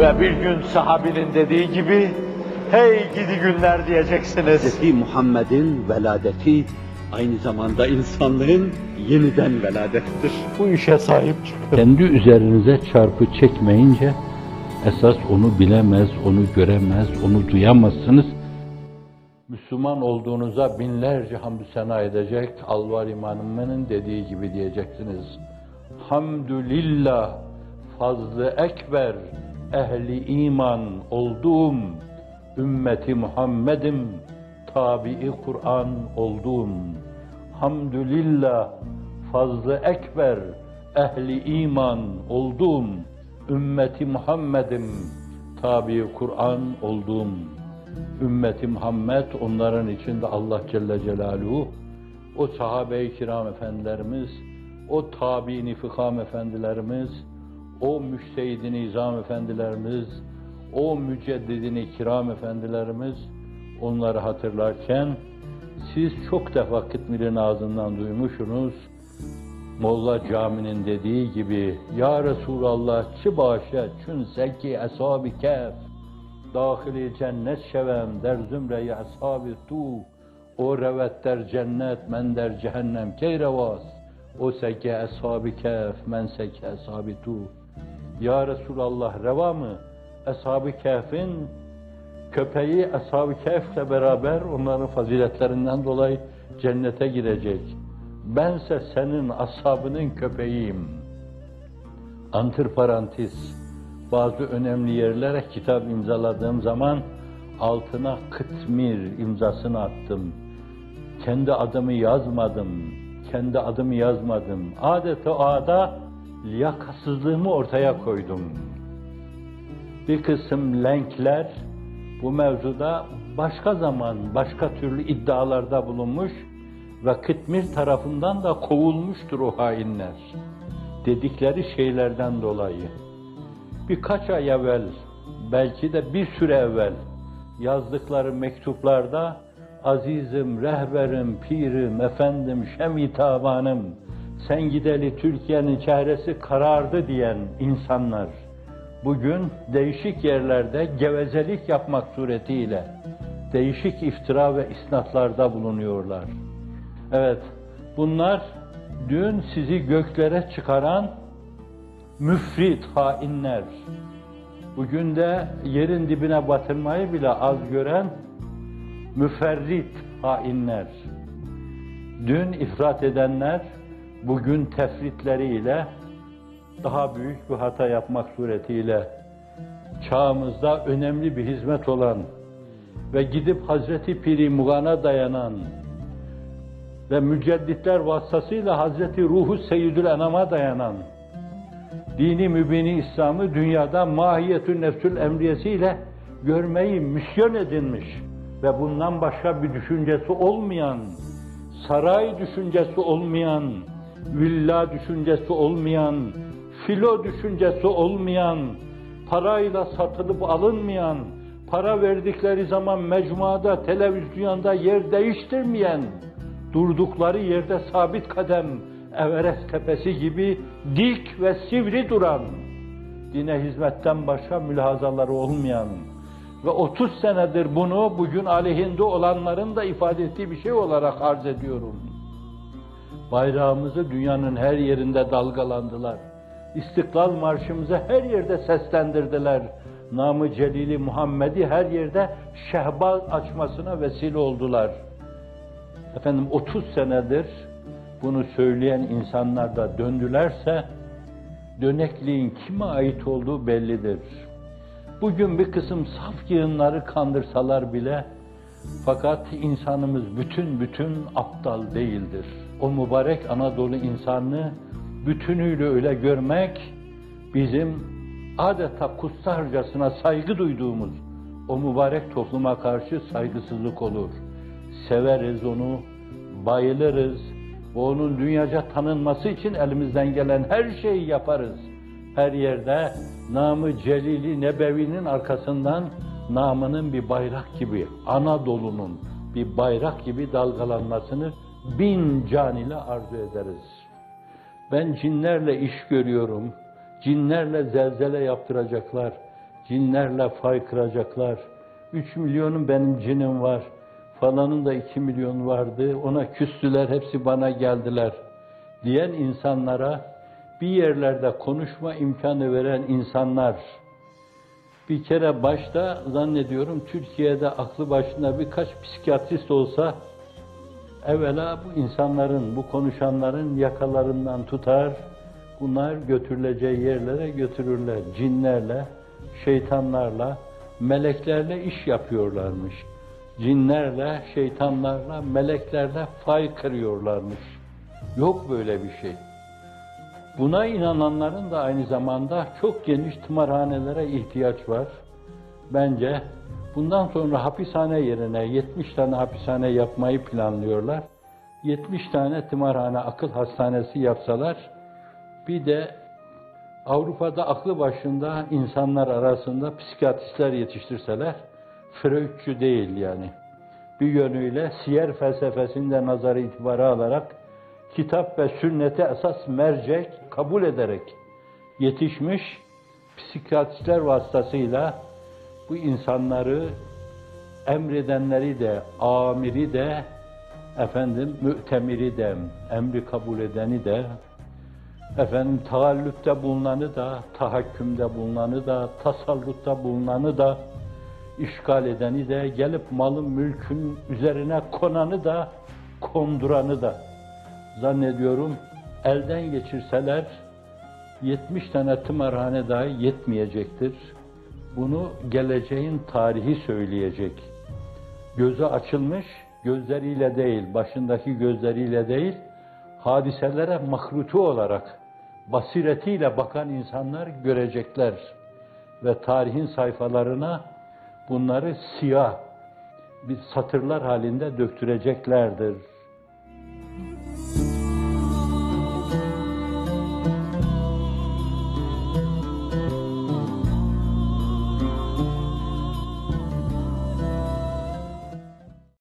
Ve bir gün sahabinin dediği gibi, hey gidi günler diyeceksiniz. Hz. Muhammed'in veladeti aynı zamanda insanlığın yeniden veladettir. Bu işe sahip çıkın. Kendi üzerinize çarpı çekmeyince esas onu bilemez, onu göremez, onu duyamazsınız. Müslüman olduğunuza binlerce hamdü sena edecek, Alvar İmanım'ın dediği gibi diyeceksiniz. Hamdülillah, fazlı ekber, ehli iman olduğum, ümmeti Muhammed'im, tabii Kur'an olduğum. Hamdülillah, fazlı ekber, ehli iman olduğum, ümmeti Muhammed'im, tabi Kur'an olduğum. Ümmeti Muhammed onların içinde Allah Celle Celaluhu, o sahabe-i kiram efendilerimiz, o tabi-i efendilerimiz, o müştehid-i nizam efendilerimiz, o müceddidini kiram efendilerimiz onları hatırlarken siz çok defa Kıtmir'in ağzından duymuşsunuz. Molla Cami'nin dediği gibi Ya Resulallah çi başe çün seki eshab-ı kef. Dahili cennet şevem der zümre-i ashab-ı tu. O revet der cennet men der cehennem key revas o seki ashab-ı kef men seki ashab-ı tu Ya Resulallah reva mı? Ashab-ı Kehf'in köpeği Ashab-ı Kehf'le beraber onların faziletlerinden dolayı cennete girecek. Bense senin ashabının köpeğiyim. Antırparantez, bazı önemli yerlere kitap imzaladığım zaman altına Kıtmir imzasını attım. Kendi adımı yazmadım, kendi adımı yazmadım. Adeta ada liyakatsızlığımı ortaya koydum. Bir kısım lenkler bu mevzuda başka zaman, başka türlü iddialarda bulunmuş ve Kıtmir tarafından da kovulmuştur o hainler. Dedikleri şeylerden dolayı. Birkaç ay evvel, belki de bir süre evvel yazdıkları mektuplarda azizim, rehberim, pirim, efendim, şem tabanım, sen gideli Türkiye'nin çehresi karardı diyen insanlar, bugün değişik yerlerde gevezelik yapmak suretiyle değişik iftira ve isnatlarda bulunuyorlar. Evet, bunlar dün sizi göklere çıkaran müfrit hainler. Bugün de yerin dibine batırmayı bile az gören müferrit hainler. Dün ifrat edenler bugün tefritleriyle daha büyük bir hata yapmak suretiyle çağımızda önemli bir hizmet olan ve gidip Hazreti Piri Mugan'a dayanan ve mücedditler vasıtasıyla Hazreti Ruhu Seyyidül Enam'a dayanan dini mübini İslam'ı dünyada mahiyetün nefsül emriyesiyle görmeyi misyon edinmiş ve bundan başka bir düşüncesi olmayan, saray düşüncesi olmayan, villa düşüncesi olmayan, filo düşüncesi olmayan, parayla satılıp alınmayan, para verdikleri zaman mecmuada, televizyonda yer değiştirmeyen, durdukları yerde sabit kadem, Everest tepesi gibi dik ve sivri duran, dine hizmetten başka mülahazaları olmayan ve 30 senedir bunu bugün aleyhinde olanların da ifade ettiği bir şey olarak arz ediyorum. Bayrağımızı dünyanın her yerinde dalgalandılar. İstiklal marşımızı her yerde seslendirdiler. Namı Celili Muhammed'i her yerde şehbaz açmasına vesile oldular. Efendim 30 senedir bunu söyleyen insanlar da döndülerse dönekliğin kime ait olduğu bellidir. Bugün bir kısım saf yığınları kandırsalar bile fakat insanımız bütün bütün aptal değildir. O mübarek Anadolu insanını bütünüyle öyle görmek bizim adeta kutsarcasına saygı duyduğumuz o mübarek topluma karşı saygısızlık olur. Severiz onu, bayılırız ve onun dünyaca tanınması için elimizden gelen her şeyi yaparız. Her yerde namı Celili Nebevi'nin arkasından namının bir bayrak gibi, Anadolu'nun bir bayrak gibi dalgalanmasını bin can ile arzu ederiz. Ben cinlerle iş görüyorum, cinlerle zelzele yaptıracaklar, cinlerle fay kıracaklar. Üç milyonun benim cinim var. Falanın da iki milyon vardı. Ona küstüler, hepsi bana geldiler. Diyen insanlara bir yerlerde konuşma imkanı veren insanlar, bir kere başta zannediyorum Türkiye'de aklı başında birkaç psikiyatrist olsa evvela bu insanların, bu konuşanların yakalarından tutar, bunlar götürüleceği yerlere götürürler. Cinlerle, şeytanlarla, meleklerle iş yapıyorlarmış. Cinlerle, şeytanlarla, meleklerle fay kırıyorlarmış. Yok böyle bir şey. Buna inananların da aynı zamanda çok geniş tımarhanelere ihtiyaç var. Bence bundan sonra hapishane yerine 70 tane hapishane yapmayı planlıyorlar. 70 tane tımarhane akıl hastanesi yapsalar, bir de Avrupa'da aklı başında insanlar arasında psikiyatristler yetiştirseler, Freudçu değil yani. Bir yönüyle siyer felsefesinde nazarı itibarı alarak kitap ve sünnete esas mercek kabul ederek yetişmiş psikiyatristler vasıtasıyla bu insanları emredenleri de, amiri de, efendim mü'temiri de, emri kabul edeni de, efendim taallüpte bulunanı da, tahakkümde bulunanı da, tasallutta bulunanı da, işgal edeni de, gelip malın mülkün üzerine konanı da, konduranı da zannediyorum elden geçirseler 70 tane tımarhane dahi yetmeyecektir. Bunu geleceğin tarihi söyleyecek. Gözü açılmış, gözleriyle değil, başındaki gözleriyle değil, hadiselere mahrutu olarak basiretiyle bakan insanlar görecekler ve tarihin sayfalarına bunları siyah bir satırlar halinde döktüreceklerdir.